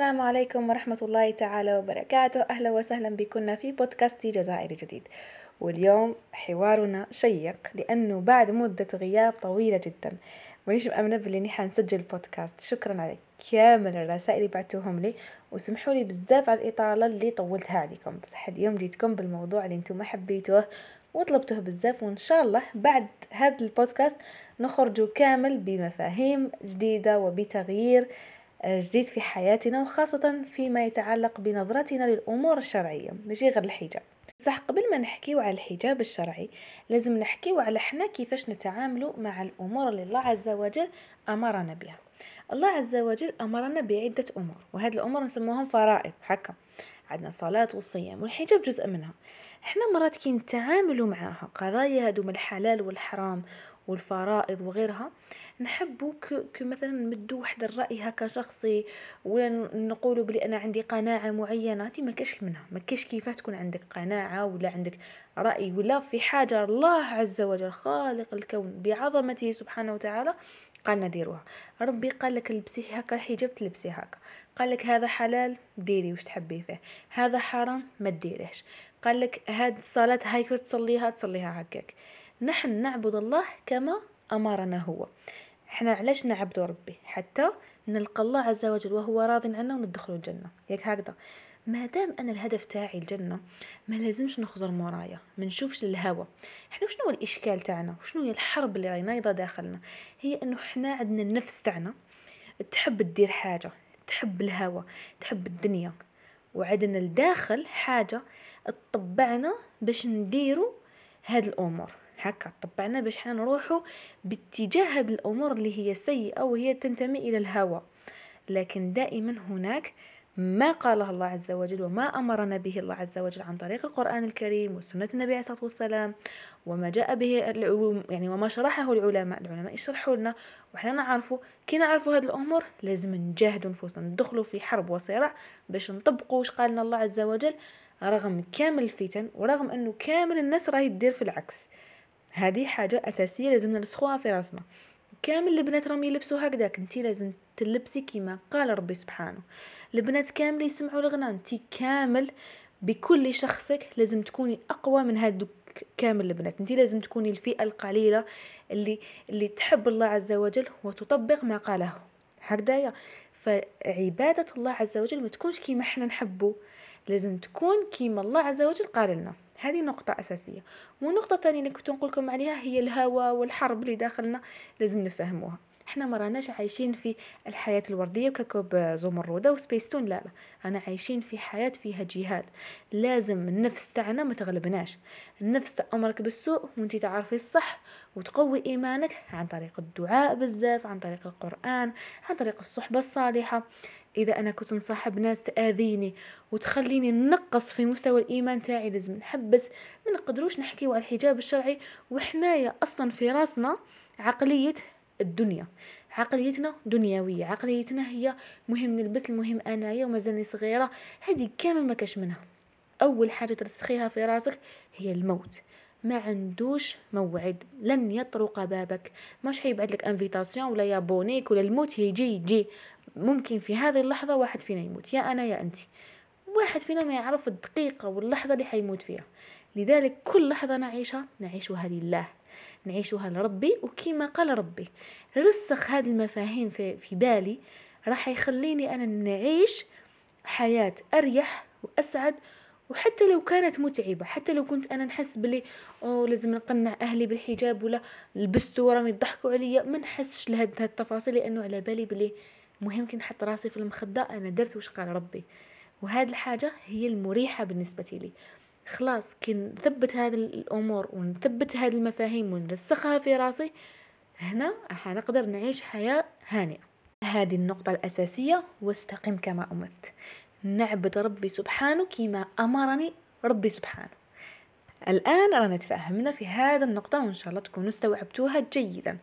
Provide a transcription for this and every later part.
السلام عليكم ورحمة الله تعالى وبركاته. أهلا وسهلا بكنا في بودكاست جزائري جديد. واليوم حوارنا شيق لأنه بعد مدة غياب طويلة جدا. مانيش مأمنة باللي نحن نسجل بودكاست. شكرا على كامل الرسائل اللي بعتوهم لي. وسمحوا لي بزاف على الإطالة اللي طولتها عليكم. بصح اليوم جيتكم بالموضوع اللي أنتم ما حبيتوه وطلبته بزاف وإن شاء الله بعد هذا البودكاست نخرج كامل بمفاهيم جديدة وبتغيير جديد في حياتنا وخاصة فيما يتعلق بنظرتنا للأمور الشرعية. ماشي غير الحجاب. صح قبل ما نحكيو على الحجاب الشرعي لازم نحكيو على إحنا كيفاش نتعاملوا مع الأمور اللي الله عز وجل أمرنا بها. الله عز وجل أمرنا بعدة أمور وهذه الأمور نسموهم فرائض. هكا. عندنا الصلاة والصيام والحجاب جزء منها. إحنا مرات كي نتعاملوا معاها قضايا هادو من الحلال والحرام والفرائض وغيرها نحبو كمثلا نمدو واحد الرأي هكا شخصي ولا نقولوا بلي أنا عندي قناعة معينة. هذه ما كاش منها. ما كاش كيفاه تكون عندك قناعة ولا عندك رأي ولا في حاجة. الله عز وجل خالق الكون بعظمته سبحانه وتعالى قالنا ديروها ربي قال لك لبسي هكا الحجاب تلبسي هكا. قال لك هذا حلال ديري واش تحبي فيه. هذا حرام ما ديريهش. قال لك هاد الصلاة هاي تصليها؟ تصليها هكاك. نحن نعبد الله كما أمرنا هو. إحنا علاش نعبد ربي؟ حتى نلقى الله عز وجل وهو راض عنا وندخلوا الجنة. ياك هكذا. ما دام أنا الهدف تاعي الجنة ما لازمش نخزر مورايا ما نشوفش الهوى إحنا شنو الإشكال تاعنا؟ وشنو هي الحرب اللي راهي نايضه داخلنا؟ هي إنه إحنا عندنا النفس تاعنا تحب تدير حاجة تحب الهوى تحب الدنيا. وعندنا الداخل حاجة تطبعنا باش نديرو هاد الأمور. هكا طبعنا باش حنا نروحو باتجاه هاد الأمور اللي هي سيئة وهي تنتمي إلى الهوى لكن دائما هناك ما قاله الله عز وجل وما أمرنا به الله عز وجل عن طريق القرآن الكريم وسنة النبي عليه الصلاة والسلام وما جاء به يعني وما شرحه العلماء. العلماء يشرحوا لنا وحنا نعرفوا كي نعرفوا هذه الأمور لازم نجاهدوا نفوسنا ندخلوا في حرب وصراع باش نطبقوا واش قالنا الله عز وجل رغم كامل الفتن ورغم أنه كامل الناس راهي تدير في العكس. هذه حاجة أساسية لازم نرسخوها في راسنا. كامل البنات راهم يلبسوا هكذاك. انتي لازم تلبسي كيما قال ربي سبحانه. البنات كامل يسمعوا الغنى. انتي كامل بكل شخصك لازم تكوني أقوى من هادو كامل البنات. انتي لازم تكوني الفئة القليلة اللي اللي تحب الله عز وجل وتطبق ما قاله. هكذايا. فعبادة الله عز وجل ما تكونش كيما إحنا نحبو. لازم تكون كيما الله عز وجل قال لنا. هذه نقطة أساسية. والنقطة الثانية اللي كنت نقول لكم عليها هي الهوى والحرب اللي داخلنا لازم نفهموها. إحنا ما راناش عايشين في الحياة الوردية وكوكب زمردة وسبيستون لا لا. أنا عايشين في حياة فيها جهاد. لازم النفس تاعنا ما تغلبناش. النفس تأمرك بالسوء وانت تعرفي الصح وتقوي إيمانك عن طريق الدعاء بزاف عن طريق القرآن عن طريق الصحبة الصالحة. إذا أنا كنت نصاحب ناس تأذيني وتخليني نقص في مستوى الإيمان تاعي لازم نحبس ما نقدروش نحكيو على الحجاب الشرعي. وحنايا أصلا في راسنا عقلية الدنيا عقليتنا دنيوية عقليتنا هي مهم نلبس المهم أنايا ومازالني صغيرة. هذه كامل ما كاش منها. أول حاجة ترسخيها في راسك هي الموت. ما عندوش موعد لن يطرق بابك. مش حيبعد لك invitation ولا يابونيك ولا الموت يجي يجي. ممكن في هذه اللحظة واحد فينا يموت يا أنا يا أنت واحد فينا ما يعرف الدقيقة واللحظة اللي حيموت فيها. لذلك كل لحظة نعيشها نعيشها لله نعيشها لربي وكما قال ربي رسخ هذه المفاهيم في, في بالي راح يخليني أنا نعيش حياة أريح وأسعد وحتى لو كانت متعبة حتى لو كنت أنا نحس بلي أوه لازم نقنع أهلي بالحجاب ولا لبستو وراهم يضحكوا عليا ما نحسش لهاد التفاصيل لأنه على بالي بلي مهم كي نحط راسي في المخدة أنا درت وش قال ربي. وهذه الحاجة هي المريحة بالنسبة لي. خلاص كي نثبت هذه الأمور ونثبت هذه المفاهيم ونرسخها في راسي هنا حنقدر نعيش حياة هانئة. هذه النقطة الأساسية واستقم كما أمرت. نعبد ربي سبحانه كما أمرني ربي سبحانه. الآن رانا تفهمنا في هذا النقطة وإن شاء الله تكونوا استوعبتوها جيدا.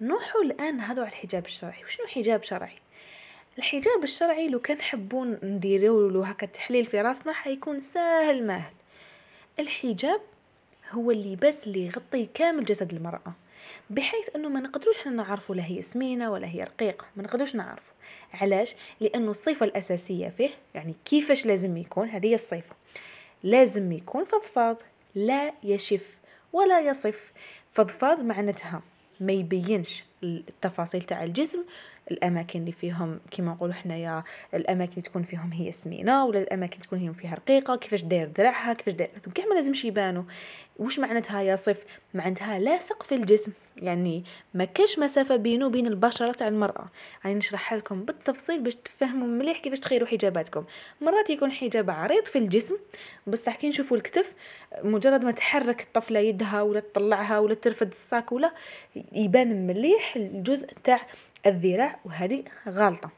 نروحوا الآن هذا على الحجاب الشرعي وشنو حجاب شرعي؟ الحجاب الشرعي لو كان حبون نديروا له هكا تحليل في راسنا حيكون سهل ماهل. الحجاب هو اللباس اللي يغطي كامل جسد المرأة بحيث أنه ما نقدروش إحنا نعرفوا لا هي سمينة ولا هي رقيقة ما نقدروش نعرفوا علاش؟ لأنه الصفة الأساسية فيه يعني كيفاش لازم يكون هذه هي الصفة. لازم يكون فضفاض لا يشف ولا يصف. فضفاض معناتها ما يبينش التفاصيل تاع الجسم الأماكن اللي فيهم كيما نقولوا حنايا الأماكن اللي تكون فيهم هي سمينة ولا الأماكن تكون هي فيها رقيقة كيفاش داير درعها كيفاش داير كاع ما لازمش يبانوا. وش معناتها يصف معناتها لاصق في الجسم. يعني ما كاش مسافة بينه وبين البشرة تاع المرأة. يعني نشرح لكم بالتفصيل باش تفهموا مليح كيفاش تخيروا حجاباتكم. مرات يكون حجاب عريض في الجسم بصح كي نشوفوا الكتف مجرد ما تحرك الطفلة يدها ولا تطلعها ولا ترفد الساك ولا يبان مليح الجزء تاع الذراع وهذه غلطة.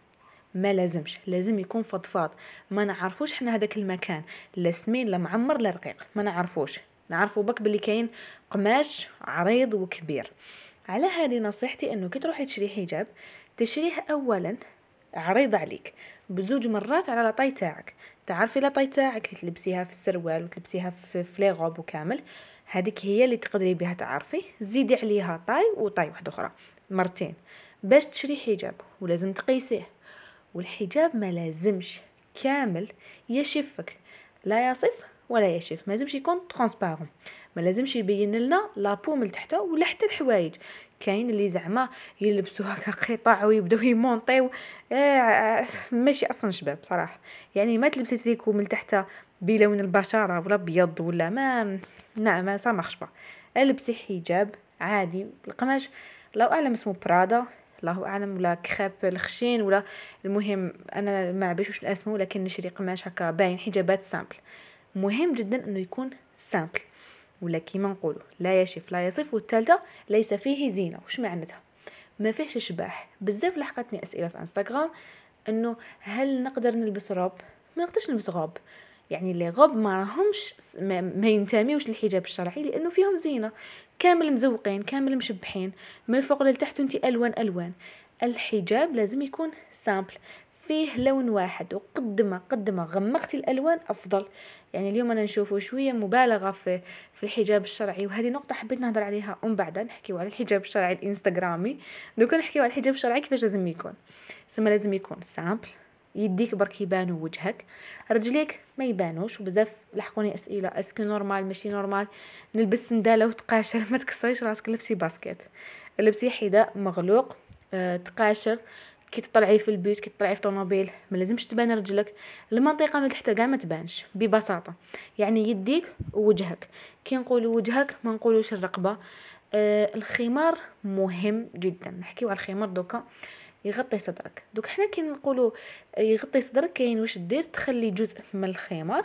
ما لازمش لازم يكون فضفاض. ما نعرفوش حنا هذاك المكان لا سمين لا معمر لا رقيق. ما نعرفوش. نعرفوا بك باللي كاين قماش عريض وكبير. على هذه نصيحتي إنه كي تروحي تشري حجاب تشريه اولا عريض عليك. بزوج مرات على لاطاي تاعك. تعرفي لاطاي تاعك تلبسيها في السروال وتلبسيها في فليغوب وكامل. هذيك هي اللي تقدري بها تعرفي. زيدي عليها طاي وطاي واحدة أخرى. مرتين. باش تشري حجاب ولازم تقيسيه. والحجاب ما لازمش كامل يشفك. لا يصف ولا يشف ما لازمش يكون transparent ما لازمش يبين لنا la peau من تحت ولا حتى الحوايج. كاين اللي زعما يلبسوا هكا قطع ويبداو يمونطيو. آه ماشي أصلا شباب صراحة. يعني ما تلبسي تريكو من تحت بلون البشرة ولا ابيض ولا ما نعم ما سامحش با البسي حجاب عادي. القماش لو أعلم اسمه برادا الله أعلم ولا كخاب الخشين ولا المهم أنا ما عبيش اسمه لكن نشري قماش هكا باين حجابات simple مهم جدا إنه يكون simple ولا كيما نقولوا لا يشف لا يصف والثالثه ليس فيه زينة. وش معناتها؟ ما فيهش اشباح بزاف لحقتني أسئلة في انستغرام إنه هل نقدر نلبس روب ما نقدرش نلبس غوب يعني les robes ما راهمش ما, ينتميوش للحجاب الشرعي لأنه فيهم زينة. كامل مزوقين كامل مشبحين. من الفوق لتحت أنت ألوان ألوان. الحجاب لازم يكون simple فيه لون واحد وقد ما قد ما غمقتي الألوان أفضل. يعني اليوم أنا نشوفه شوية مبالغة في في الحجاب الشرعي وهذه نقطة حبيت نهضر عليها. ومن بعد نحكيو على الحجاب الشرعي الإنستغرامي. دوكا نحكيو على الحجاب الشرعي كيفاش لازم يكون. ثم لازم يكون simple يديك برك يبانوا وجهك. رجليك ما يبانوش وبزاف لحقوني أسئلة. est-ce que normal ماشي normal؟ نلبس سندالة وتقاشر. ما تكسريش راسك لبسي baskets. لبسي حذاء مغلوق. أه تقاشر. كي تطلعي في البيوت كي تطلعي في طوموبيل ما لازمش تبان رجلك. المنطقة من تحت كاع ما تبانش ببساطة. يعني يديك ووجهك كي نقولوا وجهك ما نقولوش الرقبة. آه الخمار مهم جدا. نحكيو على الخمار دوكا. يغطي صدرك. دوك حنا كي نقولوا يغطي صدرك كاين واش دير؟ تخلي جزء من الخمار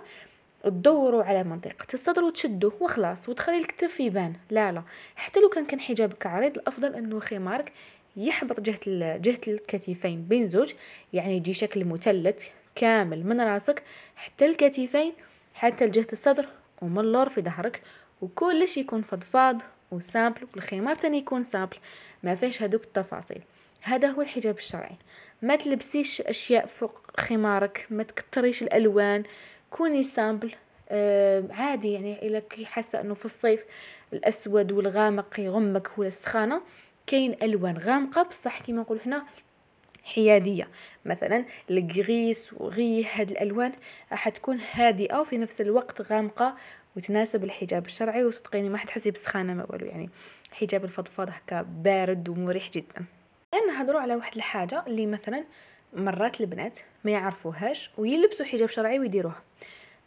تدوروا على منطقة. الصدر وتشدوه وخلاص وتخلي الكتف يبان. لا لا. حتى لو كان كان حجابك عريض الأفضل أنه خمارك يحبط جهة جهة الكتفين بين زوج. يعني يجي شكل مثلث كامل من راسك حتى الكتفين حتى لجهة الصدر ومن اللور في ظهرك. وكلش يكون فضفاض و simple والخمار تاني يكون simple. ما فيش هذوك التفاصيل. هذا هو الحجاب الشرعي. ما تلبسيش أشياء فوق خمارك ما تكتريش الألوان. كوني simple آه عادي يعني إلا كي حاسة إنه في الصيف الأسود والغامق يغمك ولا السخانة. كاين ألوان غامقة بصح كيما نقولوا حنا حيادية. مثلا الكريس وغي هاد الألوان راح تكون هادئة وفي نفس الوقت غامقة وتناسب الحجاب الشرعي. وصدقيني ما حتحسي بسخانة ما والو يعني حجاب الفضفاض هكا بارد ومريح جدا. نهضروا على واحد الحاجة اللي مثلا مرات البنات ما يعرفوهاش ويلبسوا حجاب شرعي ويديروها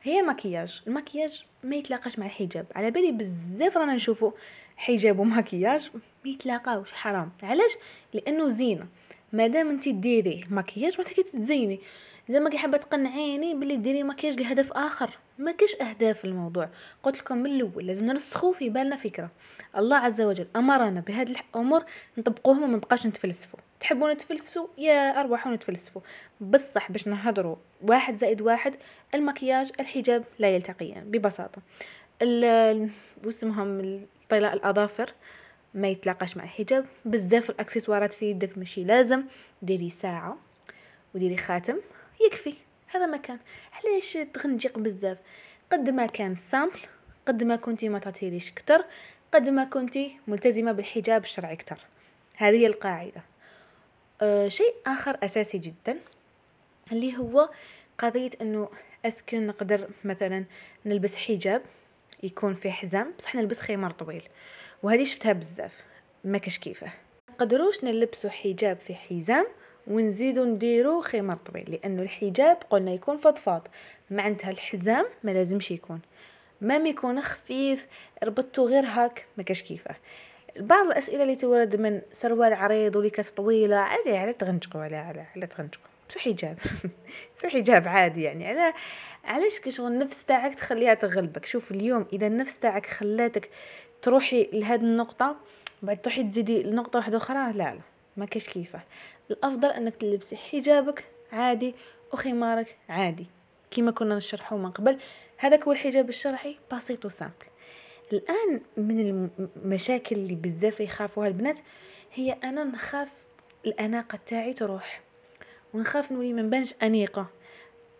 هي المكياج. المكياج ما يتلاقاش مع الحجاب. على بالي بزاف رانا نشوفوا حجاب ومكياج ما يتلاقاوش. حرام. علاش؟ لأنه زينه مادام انت ديري مكياج تكي تزيني زعما كي حابة تقنعيني بلي ديري مكياج لهدف آخر. ما كاش أهداف الموضوع. قلت لكم من الأول لازم نرسخو في بالنا فكرة. الله عز وجل أمرنا بهذه الأمور نطبقوهم وما نبقاش نتفلسفوا تحبون تفلسفوا يا ارواحوا نتفلسفوا بصح باش نهضروا واحد زائد واحد المكياج الحجاب لا يلتقيان ببساطة. واسمهم طلاء الأظافر. ما يتلاقاش مع الحجاب. بزاف الأكسسوارات في يدك ماشي لازم. ديري ساعة وديري خاتم. يكفي. هذا ما كان. علاش تغنجيق بزاف؟ قد ما كان سامبل قد ما كنتي ما تعطيليش كتر قد ما كنتي ملتزمة بالحجاب الشرعي أكثر هذه هي القاعدة. أه شيء آخر أساسي جدا اللي هو قضية أنه أسكن نقدر مثلا نلبس حجاب يكون فيه حزام. بصح نلبس خمار طويل. وهذه شفتها بزاف ما كش كيفه. قدروش نلبسو حجاب في حزام ونزيدو نديرو خمار طويل لأنه الحجاب قلنا يكون فضفاض. معناتها الحزام ما لازمش يكون. ما يكون خفيف ربطتو غير هاك ما كاش كيفه. بعض الأسئلة اللي تورد من سروال عريض وليكات طويلة عادي على تغنجقوا على على على تغنجقوا سو حجاب. سو حجاب عادي يعني. على علاش كشغل النفس تاعك تخليها تغلبك؟ شوف اليوم إذا النفس تاعك خلاتك تروحي لهذه النقطة بعد تروحي تزيدي لنقطة واحدة أخرى لا لا ما كاش كيفة. الأفضل أنك تلبسي حجابك عادي وخمارك عادي كما كنا نشرحه من قبل. هذاك هو الحجاب الشرعي بسيط و simple الآن من المشاكل اللي بزاف يخافوها البنات هي أنا نخاف الأناقة تاعي تروح. ونخاف نولي ما نبانش أنيقة.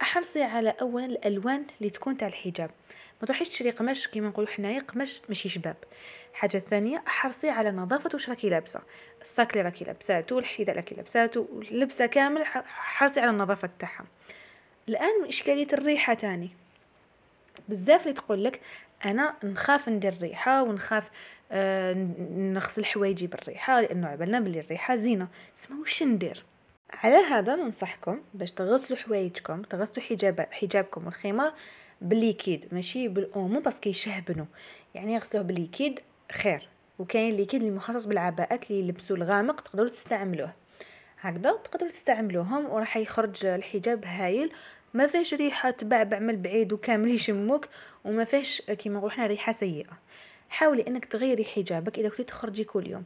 أحرصي على اولا الألوان اللي تكون تاع الحجاب. ما تروحيش تشري قماش كيما نقولوا حنايا قماش ماشي شباب. حاجة ثانية احرصي على نظافة واش راكي لابسة. الصاك اللي راكي لابساتو الحذاء اللي راكي لابساتو اللبسه كامل حرصي على النظافة تاعها. الآن إشكالية الريحة تاني. بزاف اللي تقول لك أنا نخاف ندير ريحه ونخاف آه نغسل حوايجي بالريحة لأنه عبالنا بلي الريحة زينة. اسمع واش ندير؟ على هذا ننصحكم باش تغسلوا حوايجكم تغسلوا حجاب حجابكم والخمار بال liquide ماشي؟ بالاومو parce que يشهبنوا يعني يغسلوه بال liquide خير. وكاين liquide اللي مخصص بالعباءات اللي يلبسوا الغامق تقدروا تستعملوه. هكذا تقدروا تستعملوهم وراح يخرج الحجاب هايل. ما فيش ريحة تبعبع من البعيد وكامل يشموك وما فيش كيما نقولوا حنا ريحة سيئة. حاولي إنك تغيري حجابك إذا كنتي تخرجي كل يوم.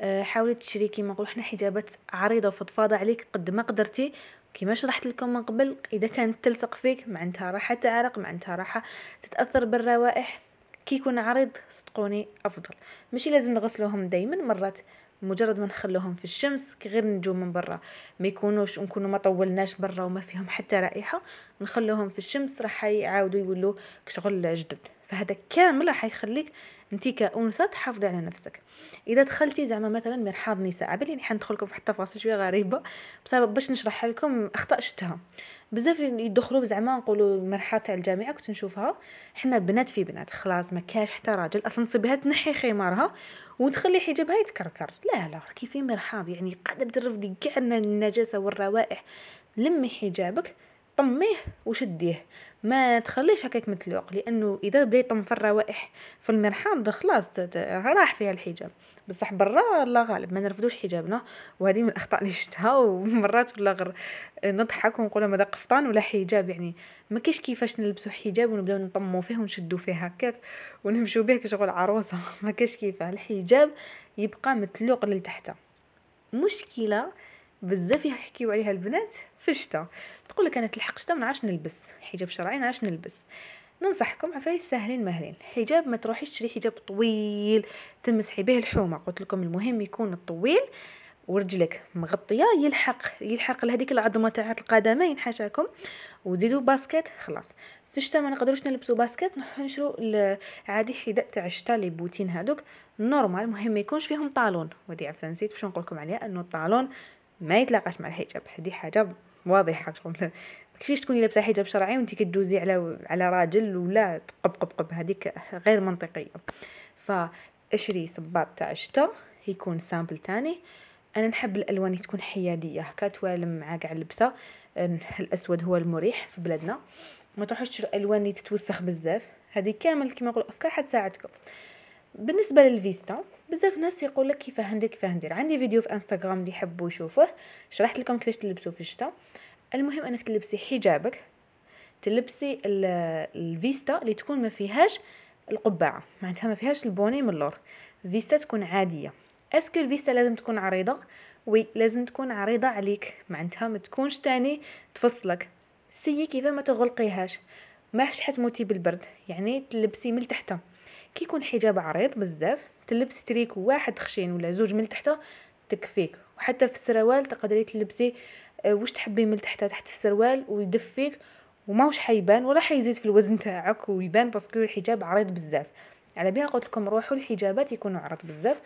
آه، حاولي تشري كيما نقولوا حنا حجابات عريضة وفضفاضة عليك قد ما قدرتي. كيما شرحت لكم من قبل إذا كانت تلصق فيك معناتها راح تعرق معناتها راح تتأثر بالروائح. كي يكون عريض صدقوني أفضل. ماشي لازم نغسلوهم دائما مرات مجرد ما نخلوهم في الشمس كي غير نجو من برا. ما يكونوش نكونوا ما طولناش برا وما فيهم حتى رائحة نخلوهم في الشمس راح يعاودوا يولوا كشغل جدد. فهذا كامل راح يخليك انت كأنثى تحافظي على نفسك. إذا دخلتي زعما مثلا مرحاض نساء عبالي يعني حندخلكم في حتى تفاصيل شوية غريبة بسبب باش نشرح لكم أخطاء شتها بزاف يدخلوا زعما نقولوا مرحاض تاع الجامعة كنت نشوفها حنا بنات في بنات خلاص ما كاش حتى راجل أصلا صبيها تنحي خمارها وتخلي حجابها يتكركر. لا لا كيف مرحاض يعني قادر ترفدي كاع النجاسة والروائح. لمي حجابك طميه وشديه. ما تخليش هكاك متلوق لأنه إذا بدا يطم في الروائح في المرحاض خلاص راح فيها الحجاب. بصح برا الله غالب ما نرفدوش حجابنا. وهذه من الأخطاء اللي شفتها ومرات ولا غير نضحك ونقول ماذا قفطان ولا حجاب يعني ما كاش كيفاش نلبسوا حجاب ونبداو نطمو فيه ونشدو فيه هكاك ونمشيو به كشغل عروسة. ما كاش كيفاه الحجاب يبقى متلوق للتحت مشكلة بزاف يحكيو عليها البنات في الشتاء تقول لك أنا تلحق الشتاء ما نعرفش نلبس. حجاب شرعي نعرفش نلبس. ننصحكم عفايس سهلين مهلين. حجاب ما تروحيش تشري حجاب طويل تمسحي به الحومة. قلت لكم المهم يكون الطويل ورجلك مغطية يلحق يلحق لهذيك العظمة تاع القدمين حاشاكم وتزيدوا baskets خلاص. في الشتاء ما نقدروش نلبسوا baskets نروح نشرو عادي حذاء تاع الشتاء les bottines هذوك normal المهم ما يكونش فيهم talon. ودي عفسة نسيت باش نقول لكم عليها إنه ال talon ما يتلاقاش مع الحجاب. هذه حاجة واضحة. شغل كيفاش تكوني لابسة حجاب شرعي وانت كدوزي على على راجل ولا تقب قب قب. هذيك غير منطقية. فاشري صباط تاع الشتا يكون simple تاني. أنا نحب الألوان تكون حيادية. هكا توالم مع كاع اللبسة. الأسود هو المريح في بلادنا. ما تروحوش تشرو الوان اللي تتوسخ بزاف. هذه كامل كيما نقول أفكار حتساعدكم بالنسبة للفيستا بزاف ناس يقول لك كيفاه ندير كيفاه ندير عندي فيديو في انستغرام اللي يحبوا يشوفوه. شرحت لكم كيفاش تلبسوا في الشتاء المهم أنك تلبسي حجابك تلبسي الفيستا اللي تكون ما فيهاش القبعة. معناتها ما فيهاش ال bonnet من اللور. فيستا تكون عادية. est-ce que الفيستا لازم تكون عريضة؟ oui لازم تكون عريضة عليك. معناتها ما تكونش تاني تفصلك. سي كيف ما تغلقيهاش. ماهش حتموتي بالبرد. يعني تلبسي من تحتها. كي يكون حجاب عريض بزاف تلبسي تريكو واحد خشين ولا زوج من تحته تكفيك. وحتى في السروال تقدري تلبسي آه، واش تحبي من تحت تحت السروال ويدفيك وماوش حيبان ولا حيزيد في الوزن تاعك ويبان parce que الحجاب عريض بزاف. على بها قلت لكم روحوا الحجابات يكونوا عرض بزاف.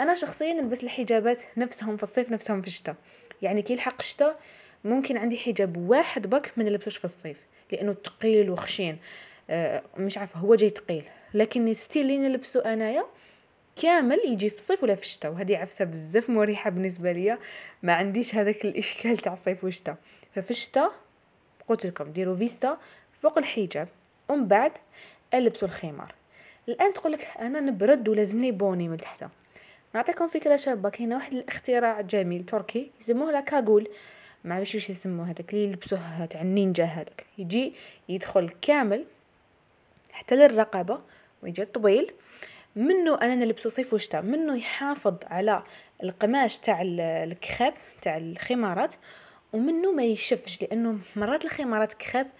أنا شخصيا نلبس الحجابات نفسهم في الصيف نفسهم في الشتاء يعني كي يلحق الشتاء ممكن عندي حجاب واحد برك ما نلبسوش في الصيف لأنه ثقيل وخشين. آه مش عارفة هو جاي ثقيل لكن style اللي نلبسو أنايا كامل يجي في الصيف ولا في الشتاء وهذه عفسة بزاف مريحة بالنسبة ليا. ما عنديش هذاك الإشكال تاع صيف وشتاء. ففي الشتاء قلت لكم ديروا فيستا فوق الحجاب ومن بعد ألبسوا الخمار. الآن تقول لك أنا نبرد ولازمني body من تحت نعطيكم فكرة شابة كاينة واحد الاختراع جميل تركي يسموه لاكاغول ما عرفتش واش يسموه هذاك اللي يلبسوه تاع النينجا هذاك. يجي يدخل كامل حتى للرقبة ويجي طويل. منه أنا نلبسو صيف وشتاء؟ منه يحافظ على القماش تاع الكخاب تاع الخمارات؟ ومنه ما يشفش؟ لأنه مرات الخمارات كخاب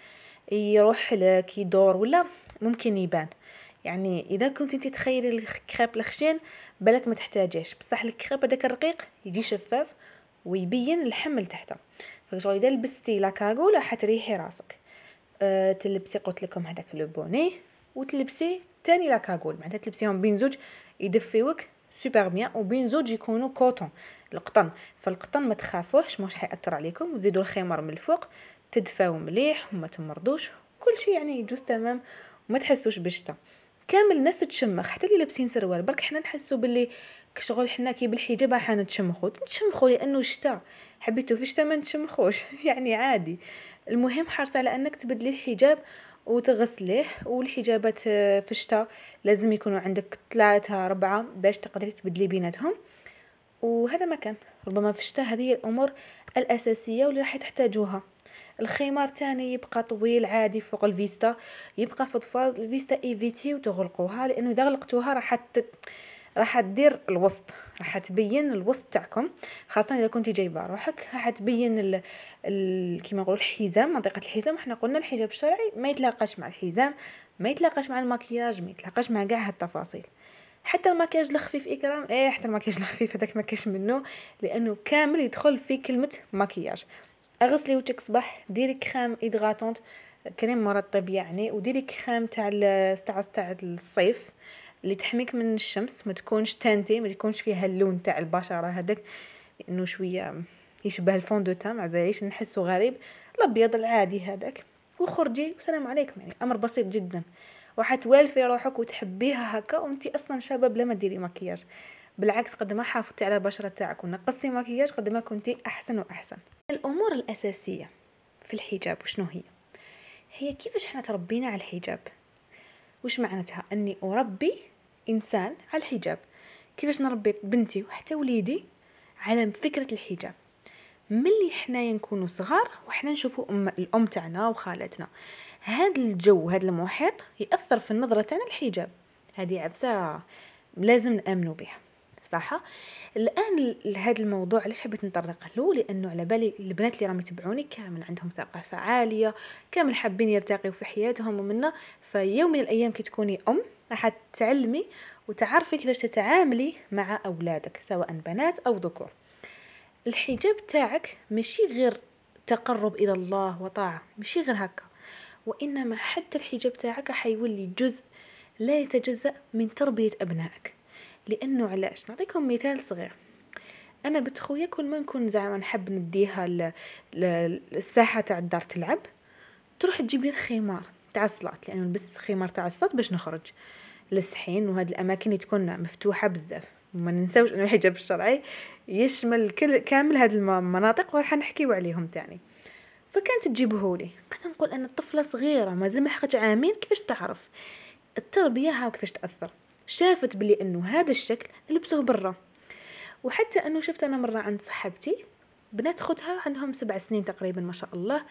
يروح لك يدور ولا ممكن يبان. يعني إذا كنت أنت تخيري الكريب الخشين بالك ما تحتاجيش. بصح الكريب هذاك الرقيق يجي شفاف ويبين الكل تحته. فشغل إذا لبستي la cagoule راح تريحي راسك. أه تلبسي قلت لكم هذاك le bonnet وتلبسي تاني la cagoule معناتها تلبسيهم بين زوج يدفيوك super bien وبين زوج يكونوا coton القطن. فالقطن ما تخافوش مش حيأثر عليكم. وتزيدوا الخمار من الفوق تدفاو مليح وما تمرضوش. كل شيء يعني يجوز تمام وما تحسوش بالشتا كامل الناس تتشمخ حتى اللي لابسين سروال. برك حنا نحسو باللي كشغل حنا كي بالحجاب حنا نتشمخو. نتشمخو لأنه شتا. حبيتو في شتا ما نتشمخوش. يعني عادي. المهم حرص على أنك تبدلي الحجاب وتغسليه والحجابات في الشتاء لازم يكونوا عندك ثلاثة أربعة باش تقدري تبدلي بيناتهم. وهذا ما كان. ربما في الشتاء هذه الأمور الأساسية واللي راح تحتاجوها. الخمار تاني يبقى طويل عادي فوق الفيستا يبقى فضفاض الفيستا évitez وتغلقوها لأنه إذا غلقتوها راح. راح تدير الوسط. راح تبين الوسط تاعكم خاصة إذا كنتي جايبة روحك راح تبين ال... ال... كيما نقول الحزام منطقة الحزام. إحنا قلنا الحجاب الشرعي ما يتلاقاش مع الحزام ما يتلاقاش مع المكياج ما يتلاقاش مع كاع هالتفاصيل. حتى المكياج الخفيف إكرام إيه حتى المكياج الخفيف هذاك ما كاش منه لأنه كامل يدخل في كلمة مكياج. أغسلي وجهك صباح ديري crème hydratante كريم مرطب يعني وديري كريم تاع تاع الصيف. اللي تحميك من الشمس ما تكونش teintée ما تكونش فيها اللون تاع البشرة هذاك لأنه شوية يشبه ال fond de teint عباليش نحسه غريب. الأبيض العادي هذاك. وخرجي والسلام عليكم يعني أمر بسيط جدا. وحتوالفي روحك وتحبيها هكا وأنتي أصلا شابه بلا ما ديري مكياج. بالعكس قد ما حافظتي على البشرة تاعك ونقصتي مكياج قد ما كنتي أحسن وأحسن. الأمور الأساسية في الحجاب وشنو هي؟ هي كيفاش إحنا تربينا على الحجاب؟ وش معناتها؟ أني أربي إنسان على الحجاب. كيفاش نربي بنتي وحتى وليدي على فكرة الحجاب؟ ملي حنايا نكونوا صغار وحنا نشوفوا أم الأم تاعنا وخالتنا هذا الجو هذا المحيط يأثر في النظرة تاعنا الحجاب هذه عفسة لازم نامنوا بها صح؟ الآن لهذا الموضوع علاش حبيت نطرق له؟ لأنه على بالي البنات اللي راهم يتبعوني كامل عندهم ثقافه عاليه كامل حابين يرتقيوا في حياتهم ومنا فيوم من الأيام كي تكوني أم راح تعلمي وتعرفي كيفاش تتعاملي مع أولادك سواء بنات أو ذكور. الحجاب تاعك ماشي غير تقرب إلى الله وطاعة ماشي غير هكا. وإنما حتى الحجاب تاعك حيولي جزء لا يتجزأ من تربية أبنائك. لأنه علاش؟ نعطيكم مثال صغير. أنا بنت خويا كل ما نكون زعما نحب نديها للساحه تاع الدار تلعب تروح تجيب لي الخمار. تاع الصلاه لأنه لبست خمار تاع الصلاه باش نخرج. للصحين وهاد الأماكن اللي تكون مفتوحة بزاف. وما ننساوش أنه الحجاب الشرعي يشمل كل كامل هاد المناطق وراح نحكيو عليهم تاني. فكانت تجيبهولي. قاعدة نقول أنا طفلة صغيرة ما زال ما عامين كيفاش تعرف؟ التربية ها كيفاش تأثر؟ شافت بلي أنه هذا الشكل نلبسه برا. وحتى أنه شفت أنا مرة عند صاحبتي بنات خدها عندهم سبع سنين تقريبا ما شاء الله.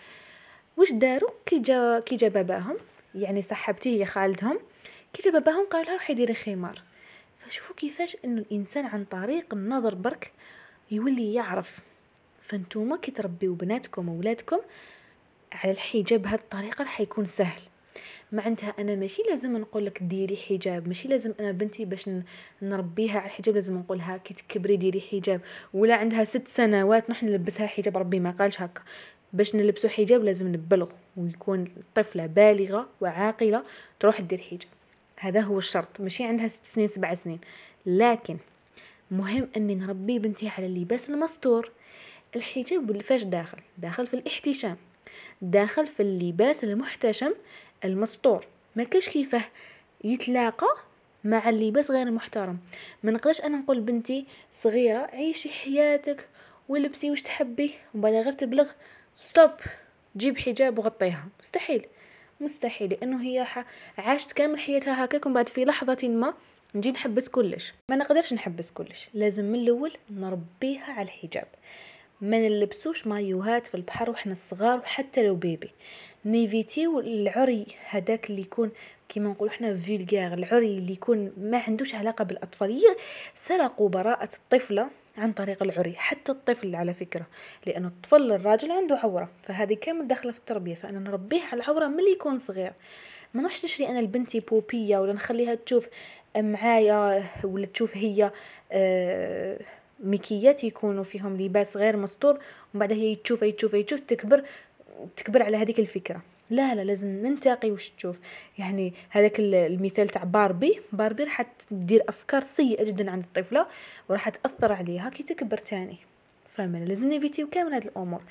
وش داروا؟ كي جا كي جا باباهم يعني صاحبتي هي خالدهم كي جا باباهم قالوا لها روحي ديري خمار فشوفوا كيفاش إنه الإنسان عن طريق النظر برك يولي يعرف. فأنتوما كي تربيو بناتكم واولادكم على الحجاب بهذه الطريقة راح يكون سهل. معناتها أنا ماشي لازم نقول لك ديري حجاب ماشي لازم أنا بنتي باش نربيها على الحجاب لازم نقولها كي تكبري ديري حجاب. ولا عندها ست سنوات نحن نلبسها حجاب ربي ما قالش هكا. باش نلبسو حجاب لازم نبلغ ويكون الطفلة بالغة وعاقلة تروح دير حجاب. هذا هو الشرط ماشي عندها ست سنين سبع سنين. لكن مهم إني نربي بنتي على اللباس المستور. الحجاب اللي فاش داخل؟ داخل في الاحتشام. داخل في اللباس المحتشم المستور. ما كاش كيفاه. يتلاقى مع اللباس غير المحترم ما نقدرش أنا نقول بنتي صغيرة عيشي حياتك ولبسي واش تحبي وبعد غير تبلغ. stop جيب حجاب وغطيها. مستحيل مستحيل لأنه هي عاشت كامل حياتها هكاك ومن بعد في لحظة ما نجي نحبس كلش. ما نقدرش نحبس كلش. لازم من الأول نربيها على الحجاب. ما نلبسوش مايوهات في البحر وحنا صغار وحتى لو bébé. n'évitiw العري هداك اللي يكون كيما نقولوا حنا vulgaire العري اللي يكون ما عندوش علاقة بالأطفال. سرقوا براءة الطفلة. عن طريق العري حتى الطفل على فكرة لأن الطفل الراجل عنده عورة فهذه كامل داخلة في التربية؟ فأنا نربيه على العورة من يكون صغير. ما نروحش نشري أنا لبنتي بوبية ولا نخليها تشوف معايا ولا تشوف هي آه مكيات يكونوا فيهم لباس غير مستور ومن بعد هي تشوف تشوف تشوف تكبر تكبر على هذيك الفكرة. لا لا لازم ننتقي وش تشوف. يعني هذاك المثال تاع باربي باربي راح تدير أفكار سيئة جدا عند الطفلة وراح تأثر عليها. كي تكبر تاني فما لازم نévitiو كامل هذه الأمور.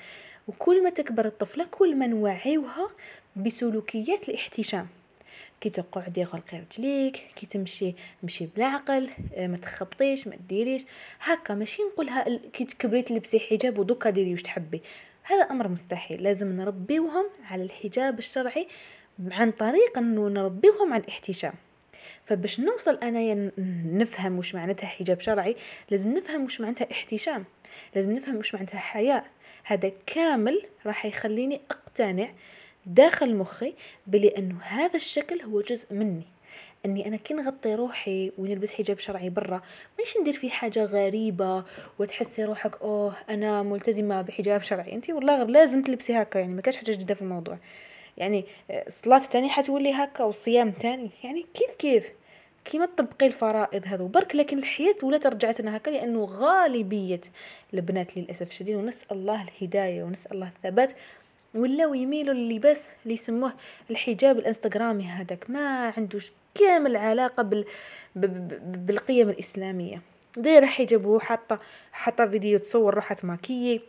وكل ما تكبر الطفلة كل ما نوعيوها بسلوكيات الاحتشام. كي تقعدي غلقي رجليك كي تمشي مشي بالعقل آه، ما تخبطيش ما ديريش. هكا ماشي نقولها كي تكبري تلبسي حجاب ودوكا ديري واش تحبي. هذا أمر مستحيل لازم نربيوهم على الحجاب الشرعي عن طريق انه نربيوهم على الاحتشام. فباش نوصل أنايا نفهم وش معناتها حجاب شرعي لازم نفهم وش معناتها احتشام لازم نفهم وش معناتها حياء. هذا كامل راح يخليني أقتنع داخل مخي بلي أنه هذا الشكل هو جزء مني. إني أنا كي نغطي روحي ونلبس حجاب شرعي برا. مش ندير فيه حاجة غريبة وتحسي روحك أوه أنا ملتزمة بحجاب شرعي. انت والله غير لازم تلبسي هكا يعني ما كاش حاجة جديدة في الموضوع. يعني الصلاه تاني حتولي هكا والصيام تاني يعني كيف كيف؟ كيما تطبقي الفرائض هذو. برك لكن الحياة ولا رجعتنا هكا لأنه غالبية البنات للأسف الشديد ونسأل الله الهداية ونسأل الله الثبات ولاو يميلوا للباس اللي يسموه الحجاب الإنستغرامي هذاك. ما عندوش كامل علاقة بال... بالقيم الإسلامية. دايرة حجاب وحاطة حاطة فيديو تصور روحها ماكية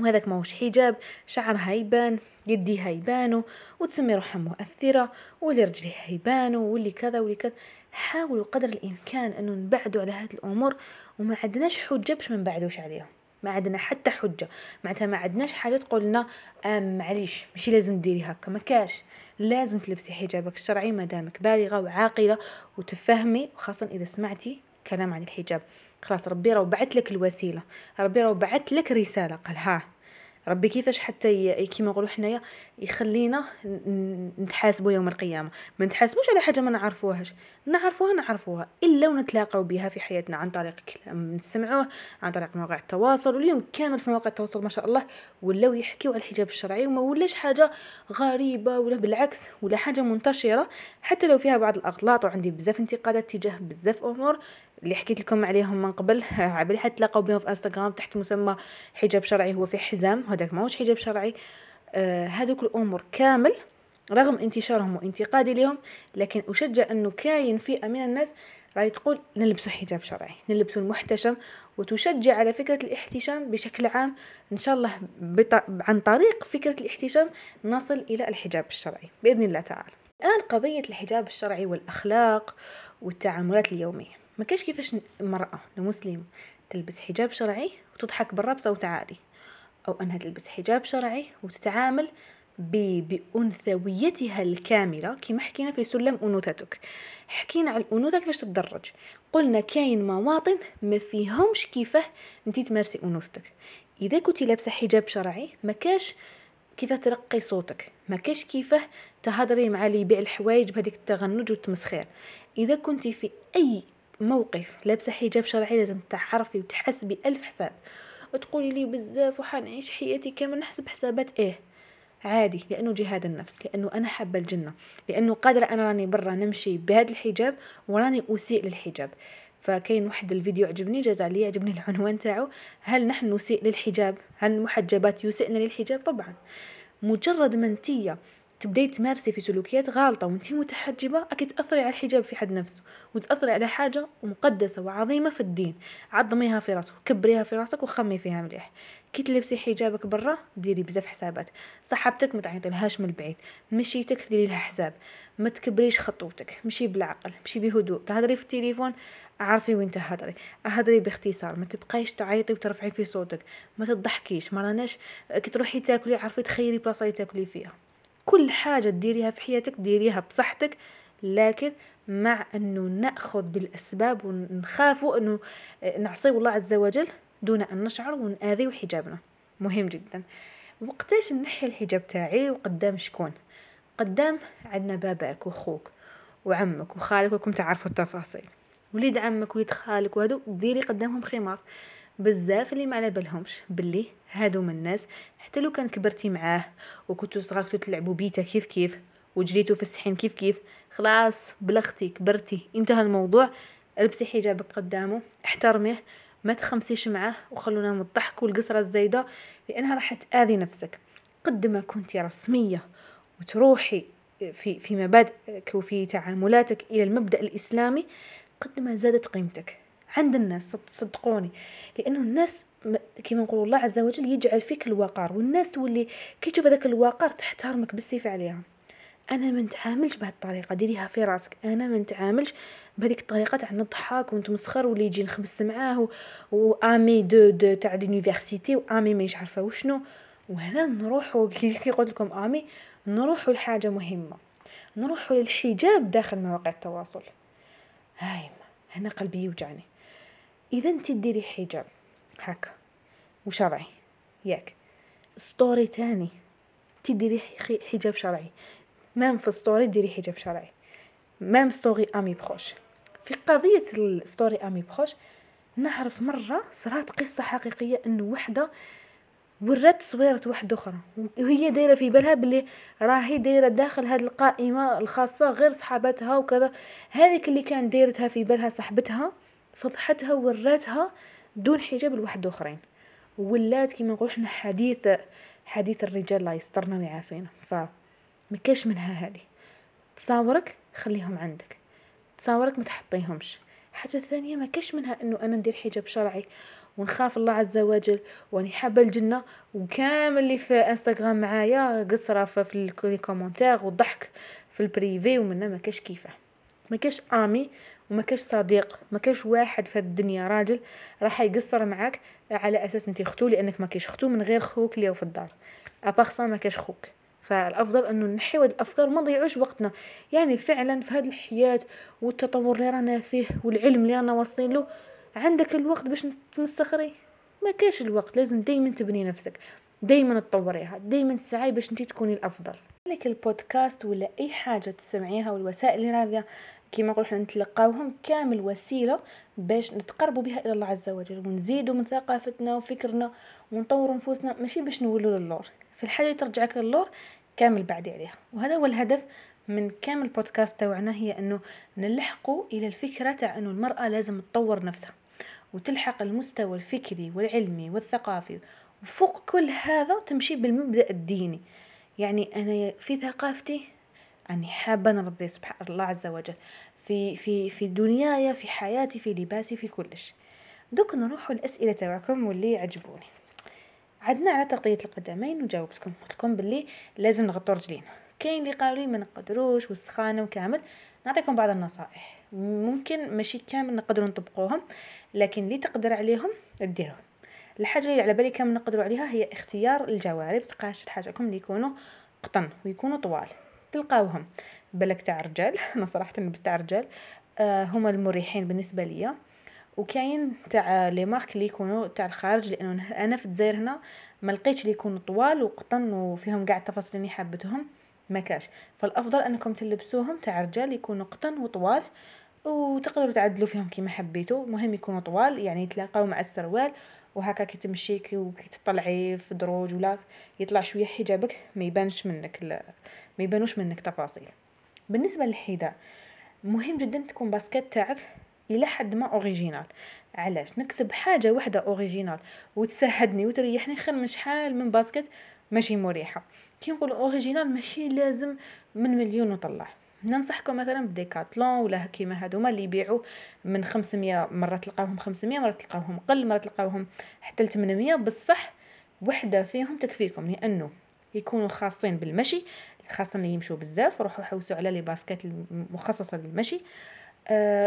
وهذاك ماهوش حجاب شعرها يبان يديها يبانوا وتسمي روحها مؤثرة واللي رجليها يبانوا واللي كذا واللي كذا. حاولوا قدر الإمكان أنه نبعدوا على هذه الأمور وما عندناش حجة باش ما نبعدوش عليهم. ما عندنا حتى حجة. معناتها ما عندناش حاجة تقول لنا معليش ماشي لازم ديري هكا ما كاش. لازم تلبسي حجابك الشرعي ما دامك بالغة وعاقلة وتفهمي وخاصة إذا سمعتي كلام عن الحجاب. خلاص ربي راه بعث لك الوسيلة ربي راه بعث لك رسالة قال ها ربي كيفاش حتى كيما نقولوا حنايا يخلينا نتحاسبوا يوم القيامة. ما نتحاسبوش على حاجة ما نعرفوهاش. نعرفوها نعرفوها. إلا ونتلاقاو بها في حياتنا عن طريق كلام نسمعوه عن طريق مواقع التواصل. واليوم كامل في مواقع التواصل ما شاء الله ولاو يحكيو على الحجاب الشرعي وما ولاش حاجة غريبة ولا بالعكس ولا حاجة منتشرة. حتى لو فيها بعض الأغلاط وعندي بزاف انتقادات تجاه بزاف أمور اللي حكيت لكم عليهم من قبل. عبالي حتلاقوا بهم في إنستغرام تحت مسمى حجاب شرعي هو في حزام. هذاك ماهوش حجاب شرعي. آه الأمور كامل رغم انتشارهم وانتقادي لهم لكن أشجع أنه كاين فئة من الناس راهي تقول نلبسوا حجاب شرعي نلبسوا المحتشم. وتشجع على فكرة الاحتشام بشكل عام. إن شاء الله بط... عن طريق فكرة الاحتشام نصل إلى الحجاب الشرعي بإذن الله تعالى. الآن قضية الحجاب الشرعي والأخلاق والتعاملات اليومية. ما كاش كيفاش المرأة المسلمة تلبس حجاب شرعي وتضحك برا بصوت عالي أو أنها تلبس حجاب شرعي وتتعامل بأنثويتها الكاملة كما حكينا في سلم أنوثتك. حكينا على الأنوثة كيفاش تتدرج. قلنا كاين مواطن ما فيهمش كيفاه أنتي تمارسي أنوثتك. إذا كنتي لابسة حجاب شرعي ما كاش كيفاه ترقي صوتك. ما كاش كيفاه تهضري مع اللي يبيع الحوايج بهذيك التغنج والتمسخير إذا كنتي في أي موقف لابسة حجاب شرعي لازم تعرفي وتحسبي ألف حساب. وتقولي لي بزاف وحنعيش حياتي كامل نحسب حسابات. إيه عادي لأنه جهاد النفس لأنه أنا حابة الجنة لأنه قادرة أنا راني برا نمشي بهذا الحجاب وراني أسيء للحجاب. فكاين واحد الفيديو عجبني جاز عليه عجبني العنوان تاعو. هل نحن نسيء للحجاب؟ هل المحجبات يسئن للحجاب؟ طبعا. مجرد ما تبدأي تمارسي في سلوكيات غالطة وانت متحجبة أكيد تأثري على الحجاب في حد نفسه وتأثري على حاجة مقدسة وعظيمة في الدين. عظميها في راسك وكبريها في راسك وخمي فيها مليح. كي تلبسي حجابك برا ديري بزاف حسابات. صاحبتك ما تعيطيلهاش من البعيد. مشيتك ديري لها حساب. ما تكبريش خطوتك. مشي بالعقل مشي بهدوء. تهضري في التليفون عارفي وين تهضري هضري باختصار. ما تبقايش تعيطي وترفعي في صوتك. ما تضحكيش. ما راناش كي تروحي تاكلي عارفي تخيري بلاصة تاكلي فيها. كل حاجة ديريها في حياتك ديريها بصحتك لكن مع أنه نأخذ بالأسباب ونخافوا أنه نعصيو الله عز وجل دون أن نشعر ونآذي حجابنا. مهم جدا. وقتاش نحي الحجاب تاعي وقدام شكون؟ قدام عندنا باباك وخوك وعمك وخالك وكم تعرفوا التفاصيل. وليد عمك وليد خالك وهادو ديري قدامهم خمار. بزاف اللي ما على بالهمش. باللي هادو من الناس حتى لو كان كبرتي معاه وكنتو صغار كنتو تلعبوا بيتنا كيف كيف وجريتو في السحين كيف كيف خلاص بلغتي كبرتي انتهى الموضوع. البسي حجابك قدامه احترميه ما تخمسيش معاه وخلونا من الضحك والقصرة الزايدة لأنها راح تآذي نفسك. قد ما كنتي رسمية وتروحي في في مبادئك وفي تعاملاتك إلى المبدأ الإسلامي قد ما زادت قيمتك. عند الناس صدقوني. لأنه الناس كما نقول الله عز وجل يجعل فيك الوقار والناس تولي كي تشوف هذاك الوقار تحترمك بالسيف عليها. أنا ما نتعاملش بهذه الطريقة ديريها في راسك. أنا ما نتعاملش بهذيك الطريقة تاع نضحك ونتمسخر واللي يجي نخبس معاه و ami de de تاع l'université و ami ماهيش عارفة وشنو. وهنا نروحوا كي قلت لكم ami نروحوا لحاجة مهمة. نروحوا للحجاب داخل مواقع التواصل. هاي هنا قلبي يوجعني. إذا أنت ديري حجاب. هكا وشرعي. ياك. story تاني. تديري حجاب شرعي. même في story ديري حجاب شرعي. même story ami proche. في قضية الستوري أمي بخوش نعرف مرة صارت قصة حقيقية انه وحدة ورات صويرة واحدة أخرى. وهي دايرة في بالها بلي راهي دايرة داخل هذه القائمة الخاصة غير صحابتها وكذا. هذيك اللي كان دايرتها في بالها صاحبتها. فضحتها وراتها دون حجاب لواحد أخرين ولات كيما نقول إحنا حديث حديث الرجال الله يسترنا ويعافينا. ف مكاش منها هذه. تصاورك؟ خليهم عندك. تصاورك ما تحطيهمش. حاجة ثانية ما كاش منها إنه أنا ندير حجاب شرعي ونخاف الله عز وجل واني حابة الجنة وكامل اللي في إنستغرام معايا قصرة في ال commentaire والضحك في ال privé ومنا ما كاش كيفه. ما كاش ami وما كاش صديق ما كاش واحد في الدنيا. راجل راح يقصر معاك على أساس انت أختو لأنك ما كاش أختو من غير خوك اللي في الدار. ابارسا ما كاش خوك. فالأفضل أنه نحيو هاد الأفكار ما نضيعوش وقتنا. يعني فعلا في هذه الحياة والتطور اللي رانا فيه والعلم اللي رانا واصلين له عندك الوقت باش تمسخري ما كاش الوقت لازم دايما تبني نفسك دايما تطوريها دايما تسعي باش انت تكوني الأفضل. لك البودكاست ولا أي حاجة تسمعيها والوسائل اللي راضية. كيما نقول إحنا نتلقاوهم كامل وسيلة باش نتقربوا بها إلى الله عز وجل ونزيدوا من ثقافتنا وفكرنا ونطوروا نفوسنا ماشي باش نولوا للور في الحاجة اللي ترجعك للور كامل بعدي عليها. وهذا هو الهدف من كامل بودكاست تاعنا هي إنه نلحقوا إلى الفكرة تاع إنه المرأة لازم تطور نفسها وتلحق المستوى الفكري والعلمي والثقافي. وفوق كل هذا تمشي بالمبدأ الديني. يعني أنا في ثقافتي أني حابة نرضي سبحان الله عز وجل في في في دنياي في حياتي في لباسي في كلش. دوك نروحوا الأسئلة تاعكم واللي يعجبوني. عدنا على تغطية القدمين وجاوبتكم. قلت لكم باللي لازم نغطوا رجلينا. كاين اللي قالوا لي ما نقدروش والسخانه وكامل. نعطيكم بعض النصائح. ممكن ماشي كامل نقدروا نطبقوهم لكن اللي تقدر عليهم ديرهم الحاجة اللي على بالي كامل نقدروا عليها هي اختيار الجوارب. تقاش حاجكم اللي يكونوا قطن ويكونوا طوال. تلقاوهم. بالك تاع رجال أنا صراحة نلبس تاع رجال. آه هما المريحين بالنسبة ليا. وكاين تاع لي مارك اللي يكونوا تاع الخارج لأنه أنا في الجزائر هنا ما لقيتش اللي يكونوا طوال وقطن وفيهم كاع التفاصيل اللي حابتهم. ما كاش. فالأفضل أنكم تلبسوهم تاع رجال يكونوا قطن وطوال وتقدروا تعدلوا فيهم كيما حبيتوا. مهم يكونوا طوال يعني يتلاقاو مع السروال وهكا كي تمشي وكي تطلعي في دروج ولا يطلع شوية حجابك ما يبانش منك ما يبانوش منك تفاصيل. بالنسبة للحذاء مهم جدا تكون basket تاعك إلى حد ما original. علاش؟ نكسب حاجة واحدة original وتساعدني وتريحني خير من شحال من basket ماشي مريحة. كي نقولوا original ماشي لازم من مليون وطلع ننصحكم مثلا بديكاتلون ولا كيما هذوما اللي يبيعوا من 500 مرة تلقاوهم 500 مرة تلقاوهم قل مرة تلقاوهم حتى ل 800 بصح وحدة فيهم تكفيكم لأنه يكونوا خاصين بالمشي خاصة اللي يمشوا بزاف روحوا حوسوا على les baskets المخصصة للمشي.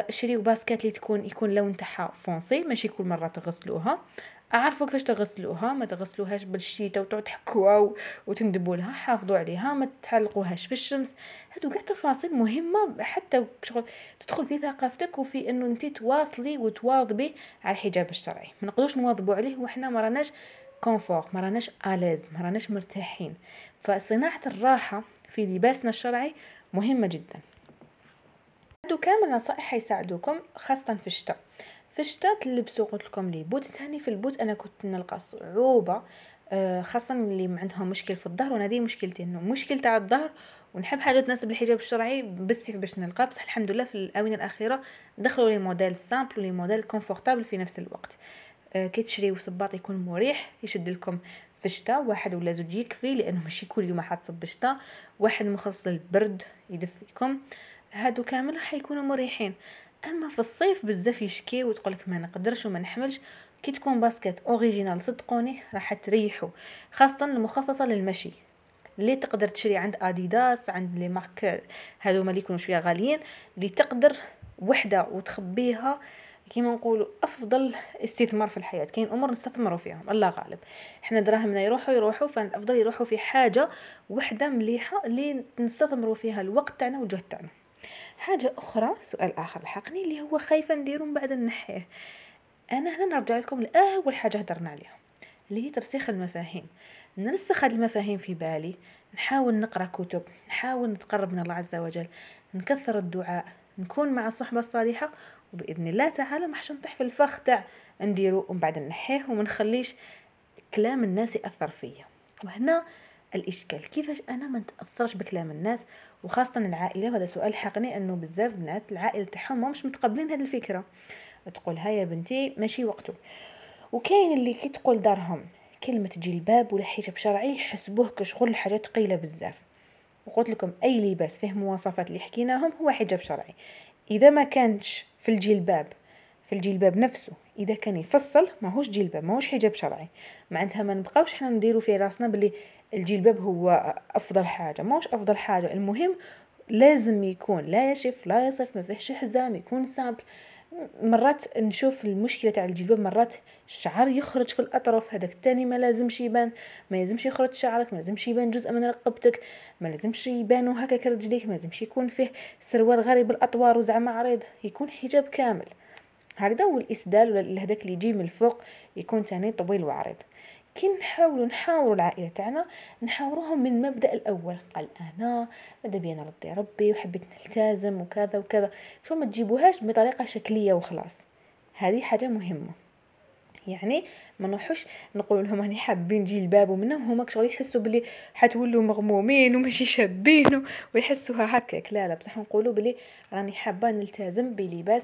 شريو basket اللي تكون يكون لون تاعها foncé ماشي كل مرة تغسلوها. اعرفوا كيفاش تغسلوها ما تغسلوهاش بالشيتا وتقعد تحكوها وتندبوا لها حافظوا عليها ما تعلقوهاش في الشمس. هادو كاع تفاصيل مهمة حتى شغل تدخل في ثقافتك وفي إنه أنت تواصلي وتواظبي على الحجاب الشرعي. ما نقدروش نواظبوا عليه وحنا ما راناش confort ما راناش à l'aise ما راناش مرتاحين. فصناعة الراحة في لباسنا الشرعي مهمة جدا. هادو كامل نصائح حيساعدوكم خاصة في الشتاء في الشتاء تلبسوا قلت لكم les bottes ثاني في ال bottes أنا كنت نلقى صعوبة آه، خاصة اللي عندهم مشكل في الظهر وأنا دي مشكلتي إنه مشكل تاع الظهر ونحب حاجة تناسب الحجاب الشرعي بالسيف باش نلقى. بصح الحمد لله في الآونة الأخيرة دخلوا les modèles simples و les modèles confortables في نفس الوقت. آه، كي تشريو صباط يكون مريح يشد لكم في الشتاء واحد ولا زوج يكفي لأنه ماشي كل يوم حتصب الشتاء واحد مخصص للبرد يدفيكم. هادو كامل حيكونوا مريحين. أما في الصيف بزاف يشكي وتقولك ما نقدرش وما نحملش كي تكون basket original صدقوني راح تريحوا خاصة المخصصة للمشي. اللي تقدر تشري عند آديداس عند les marques هذوما اللي يكونوا شوية غاليين اللي تقدر وحدة وتخبيها كيما نقولوا أفضل استثمار في الحياة. كاين أمور نستثمروا فيهم الله غالب. إحنا دراهمنا يروحوا يروحوا فالافضل يروحوا في حاجة وحدة مليحة اللي نستثمروا فيها الوقت تاعنا والجهد تاعنا. حاجة أخرى سؤال آخر لحقني اللي هو خايفة نديرو من بعد نحيه أنا هنا نرجع لكم لأول حاجة هدرنا عليها اللي هي ترسيخ المفاهيم. نرسخ هذه المفاهيم في بالي نحاول نقرأ كتب نحاول نتقرب من الله عز وجل نكثر الدعاء نكون مع الصحبة الصالحة وبإذن الله تعالى ما حش نطيح في الفخ تاع نديرو ومن بعد نحيه وما نخليش كلام الناس يأثر فيا. وهنا الإشكال. كيفاش أنا ما نتأثرش بكلام الناس وخاصة العائلة؟ وهذا سؤال حقني أنه بزاف بنات العائلة تاعهم مش متقبلين هذه الفكرة. تقول هيا بنتي ماشي وقته وكاين اللي كي تقول دارهم كلمة جلباب ولا حجاب شرعي يحسبوه كشغل حاجة ثقيلة بزاف. وقلت لكم أي لباس فيه مواصفات اللي حكيناهم هو حجاب شرعي. إذا ما كانش في الجلباب في الجلباب نفسه. إذا كان يفصل ماهوش جلباب ماهوش حجاب شرعي. معناتها ما نبقاوش حنا نديرو في راسنا بلي الجلباب هو أفضل حاجة. ماهوش أفضل حاجة. المهم لازم يكون لا يشف لا يصف ما فيهش حزام يكون simple. مرات نشوف المشكلة تاع الجلباب مرات الشعر يخرج في الأطراف. هذاك الثاني ما لازمش يبان. ما لازمش يخرج شعرك ما لازمش يبان جزء من رقبتك. ما لازمش يبانوا هكاك رجليك. ما لازمش يكون فيه سروال غريب الأطوار وزعما عريض. يكون حجاب كامل. هكذا والإسدال ولا هذاك اللي يجي من الفوق يكون تاني طويل وعريض. كي نحاولوا نحاوروا العائلة تاعنا نحاوروهم من المبدا الأول. قال أنا ماذا بينا رضي ربي؟ وحبيت نلتزم وكذا وكذا. شو ما تجيبوهاش بطريقة شكلية وخلاص. هذه حاجة مهمة. يعني ما نروحوش نقول لهم راني حابين جلباب ومنهم هما شغل يحسوا بلي حتولوا مغمومين وماشي شابين ويحسوها هكاك. لا لا بصح نقولوا بلي راني حابة نلتزم بلباس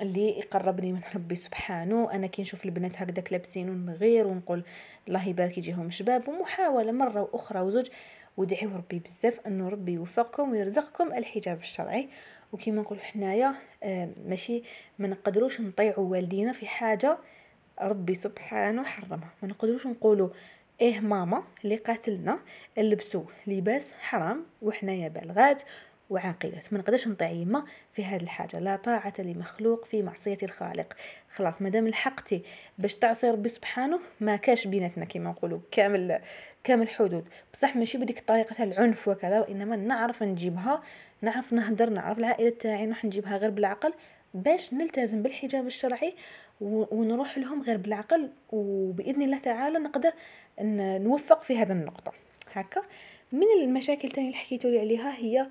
اللي يقربني من ربي سبحانه. أنا كي نشوف البنات هكذاك لابسين ونغير ونقول الله يبارك يجيهم شباب ومحاولة مرة وأخرى وزوج. ودعيو ربي بزاف أنه ربي يوفقكم ويرزقكم الحجاب الشرعي. وكيما نقول حنايا آه ماشي ما نقدروش نطيعوا والدينا في حاجة ربي سبحانه حرمها. ما نقدروش نقولوا إيه ماما اللي قاتلنا لبسوا لباس حرام وحنايا بالغات وعاقلات ما نقدرش نطيع يما في هذه الحاجة. لا طاعة لمخلوق في معصية الخالق. خلاص مادام لحقتي باش تعصي ربي سبحانه ما كاش بيناتنا كما نقولوا. كامل كامل حدود. بصح ماشي بديك الطريقة العنف وكذا وإنما نعرف نجيبها نعرف نهدر نعرف العائلة تاعي نروح نجيبها غير بالعقل باش نلتزم بالحجاب الشرعي ونروح لهم غير بالعقل. وبإذن الله تعالى نقدر نوفق في هذا النقطة. هكا. من المشاكل تاني اللي حكيتو لي عليها هي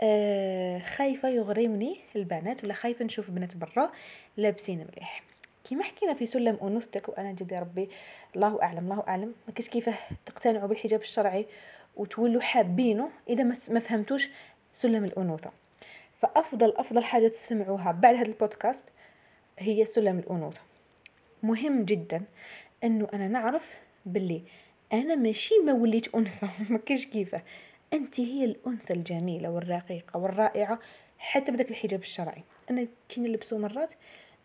آه خايفة يغرمني البنات ولا خايفة نشوف بنات برا لابسين مليح. كيما حكينا في سلم أنوثتك وأنا جد يا ربي الله أعلم الله أعلم. ما كيش كيفاه تقتنعوا بالحجاب الشرعي وتولوا حابينه إذا ما فهمتوش سلم الأنوثة. فأفضل أفضل حاجة تسمعوها بعد هذا البودكاست هي سلم الأنوثة. مهم جدا إنه أنا نعرف باللي أنا ماشي ما وليت أنثى ما كاش كيفه أنت هي الأنثى الجميلة والرقيقة والرائعة. حتى بدك الحجاب الشرعي. أنا كي نلبسو مرات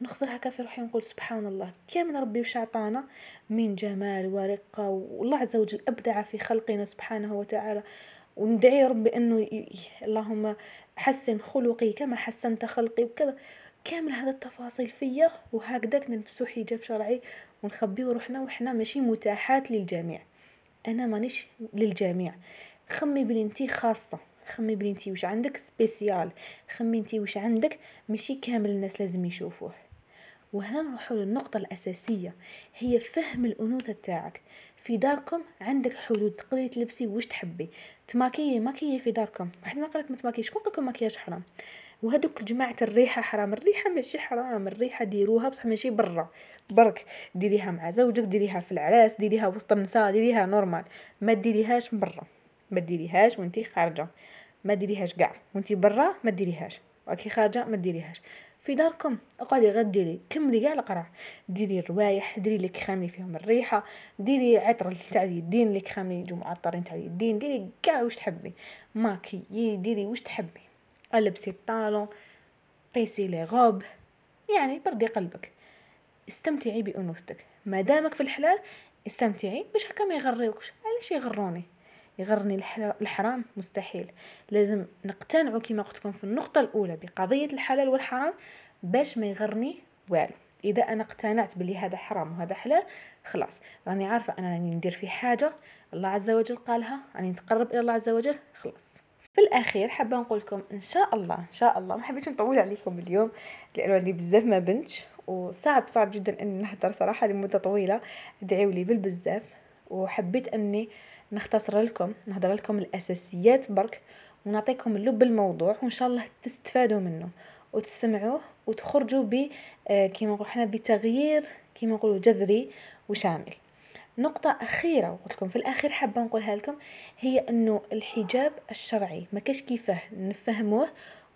نغسل هكا في روحي ونقول سبحان الله كامل ربي وش عطانا من جمال ورقة والله عز وجل أبدع في خلقنا سبحانه وتعالى. وندعي ربي أنه. اللهم حسن خلقي كما حسنت خلقي وكذا. كامل هذا التفاصيل فيا وهكذاك نلبسو حجاب شرعي ونخبيو روحنا وحنا ماشي متاحات للجميع. أنا مانيش للجميع. خممي بلي خاصة. خممي بلي انتي وش عندك؟ spécial. خممي انتي وش عندك؟ ماشي كامل الناس لازم يشوفوه. وهنا نروحوا للنقطة الأساسية. هي فهم الأنوثة تاعك. في داركم عندك حدود. تقدري تلبسي وش تحبي. تماكيي ماكيي في داركم. واحد ما قالك ما تماكيش. شكون قالكم ماكياج حرام؟ وهذوك جماعة الريحة حرام. الريحة ماشي حرام. الريحة ديروها بصح ماشي برا. برك. ديريها مع زوجك ديريها في العراس ديريها وسط النساء ديريها normal. ما ديريهاش برا. ما ديريهاش وانتي خارجة. ما ديريهاش كاع. وانتي برا ما ديريهاش. وكي خارجة ما ديريهاش. في داركم. اقعدي غير ديري كملي كاع القرع ديري الروايح ديري لك خاملي فيهم الريحة ديري عطر تاع اليدين لك خاملي يجو معطرين تاع اليدين ديري كاع واش تحبي. ماكي ديري واش تحبي. البسي ال talon قيسي les robes. يعني بردي قلبك. استمتعي بأنوثتك. ما دامك في الحلال استمتعي باش هكا ما يغريوكش. علاش يغروني؟ يغرني الحرام؟ مستحيل. لازم نقتنعوا كما قلت لكم في النقطة الأولى بقضية الحلال والحرام باش ما يغرني والو. إذا أنا اقتنعت بلي هذا حرام وهذا حلال خلاص. راني عارفة أنا راني ندير في حاجة الله عز وجل قالها راني نتقرب إلى الله عز وجل خلاص. في الأخير حابة نقول لكم إن شاء الله إن شاء الله ما حبيتش نطول عليكم اليوم لأنه عندي بزاف ما بنتش وصعب صعب جدا إني نهدر صراحة لمدة طويلة. ادعيو لي بالبزاف وحبيت إني نختصر لكم نهضر لكم الأساسيات برك ونعطيكم اللب الموضوع وإن شاء الله تستفادوا منه وتسمعوه وتخرجوا ب آه، كيما نقول حنا بتغيير كيما نقولوا جذري وشامل. نقطة أخيرة وقلت لكم في الأخير حابة نقولها لكم هي أنه الحجاب الشرعي ما كاش كيفاه نفهموه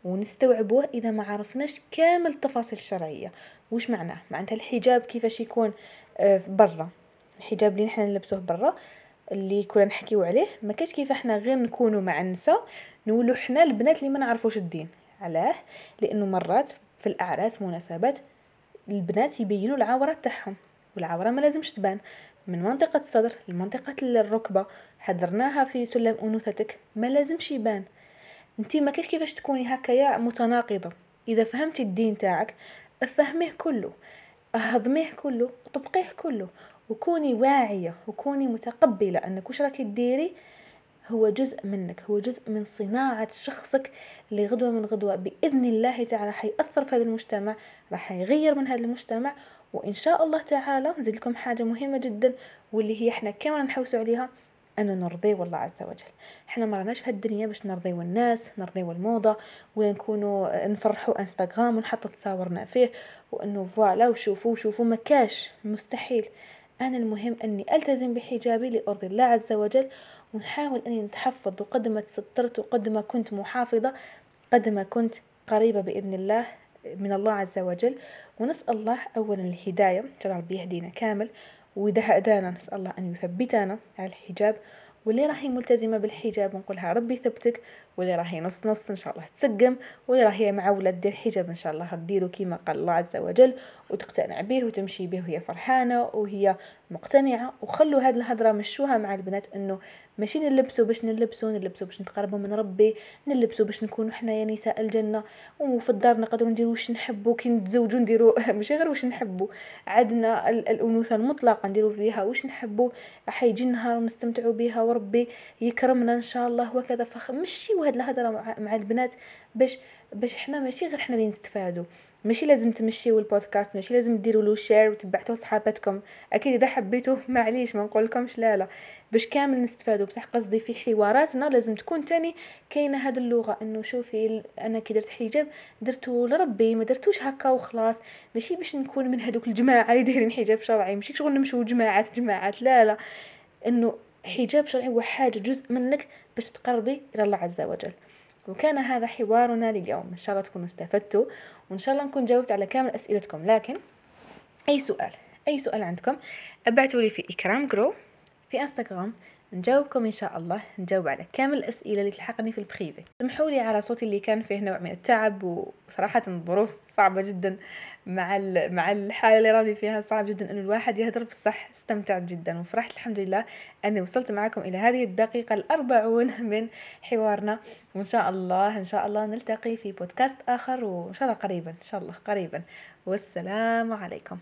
ونستوعبوه إذا ما عرفناش كامل التفاصيل الشرعية. وش معناه؟ معناتها الحجاب كيفاش يكون آه، برا؟ الحجاب اللي نحن نلبسوه برا اللي كنا نحكيو عليه. ما كاش كيف إحنا غير نكونوا مع النساء نولو حنا البنات اللي ما نعرفوش الدين. علاه؟ لأنه مرات في الأعراس مناسبات البنات يبينوا العورات تاعهم والعورة ما لازمش تبان. من منطقة الصدر لمنطقة الركبة حضرناها في سلم أنوثتك ما لازمش يبان. انتي ما كيف كيفاش تكوني هكايا متناقضة. إذا فهمتي الدين تاعك افهميه كله. هضميه كله طبقيه كله وكوني واعية وكوني متقبلة أنك وش راكي تديري هو جزء منك هو جزء من صناعة شخصك اللي غدوة من غدوة. بإذن الله تعالى حيأثر في هذا المجتمع راح يغير من هذا المجتمع وإن شاء الله تعالى نزيد لكم حاجة مهمة جدا واللي هي إحنا كمان نحوسوا عليها. أن نرضي والله عز وجل. إحنا ما راناش في هالدنيا باش نرضيو الناس نرضيو الموضة ولا نكونوا نفرحوا إنستغرام ونحطوا تصاورنا فيه وإنه فوالا وشوفوا شوفوا مكاش مستحيل. أنا المهم أني ألتزم بحجابي لأرضي الله عز وجل ونحاول أني نتحفظ وقد ما تسترت وقد ما كنت محافظة قد ما كنت قريبة بإذن الله من الله عز وجل. ونسأل الله أولا الهداية إن ربي يهدينا كامل. وإذا هدانا نسأل الله أن يثبتنا على الحجاب واللي راهي ملتزمة بالحجاب نقولها ربي يثبتك واللي راهي نص نص إن شاء الله تسقم واللي راهي معولة دير حجاب إن شاء الله ديرو كيما قال الله عز وجل وتقتنع به وتمشي به وهي فرحانة وهي مقتنعة وخلوا هذه الهضرة مشوها مع البنات إنه ماشي نلبسو باش نلبسو نلبسو باش نتقربو من ربي نلبسو باش نكونو حنايا نساء الجنة. وفي الدار نقدروا نديرو واش نحبو كي نتزوجو نديرو ماشي غير واش نحبو. عندنا الأنوثة المطلقة نديرو فيها واش نحبو راح يجي نهار ونستمتعو بها وربي يكرمنا إن شاء الله وكذا. فخ مشي وهاد الهضرة مع البنات باش باش حنا ماشي غير حنا اللي نستفادوا ماشي لازم تمشيو البودكاست ماشي لازم ديروا له share وتبعتوه لصحاباتكم. أكيد إذا حبيتوه معليش ما نقول لكمش لا لا. باش كامل نستفادوا بصح قصدي في حواراتنا لازم تكون تاني كاينة هاد اللغة. إنه شوفي أنا كي درت حجاب درتو لربي ما درتوش هكا وخلاص. ماشي باش نكون من هذوك الجماعة اللي دايرين حجاب شرعي. ماشي شغل نمشيو جماعات جماعات. لا لا. إنه حجاب شرعي هو حاجة جزء منك باش تقربي إلى الله عز وجل. وكان هذا حوارنا لليوم. إن شاء الله تكونوا استفدتوا وإن شاء الله نكون جاوبت على كامل أسئلتكم. لكن أي سؤال أي سؤال عندكم أبعتوا لي في اكرام جرو في انستغرام نجاوبكم إن شاء الله نجاوب على كامل الأسئلة اللي تلحقني في ال privé. سمحوا لي على صوتي اللي كان فيه نوع من التعب وصراحة الظروف صعبة جدا مع مع الحالة اللي راني فيها صعب جدا إنه الواحد يهدر بصح استمتعت جدا. وفرحت الحمد لله أني وصلت معكم إلى هذه الدقيقة الأربعون من حوارنا. وإن شاء الله إن شاء الله نلتقي في بودكاست آخر وإن شاء الله قريبا إن شاء الله قريبا. والسلام عليكم.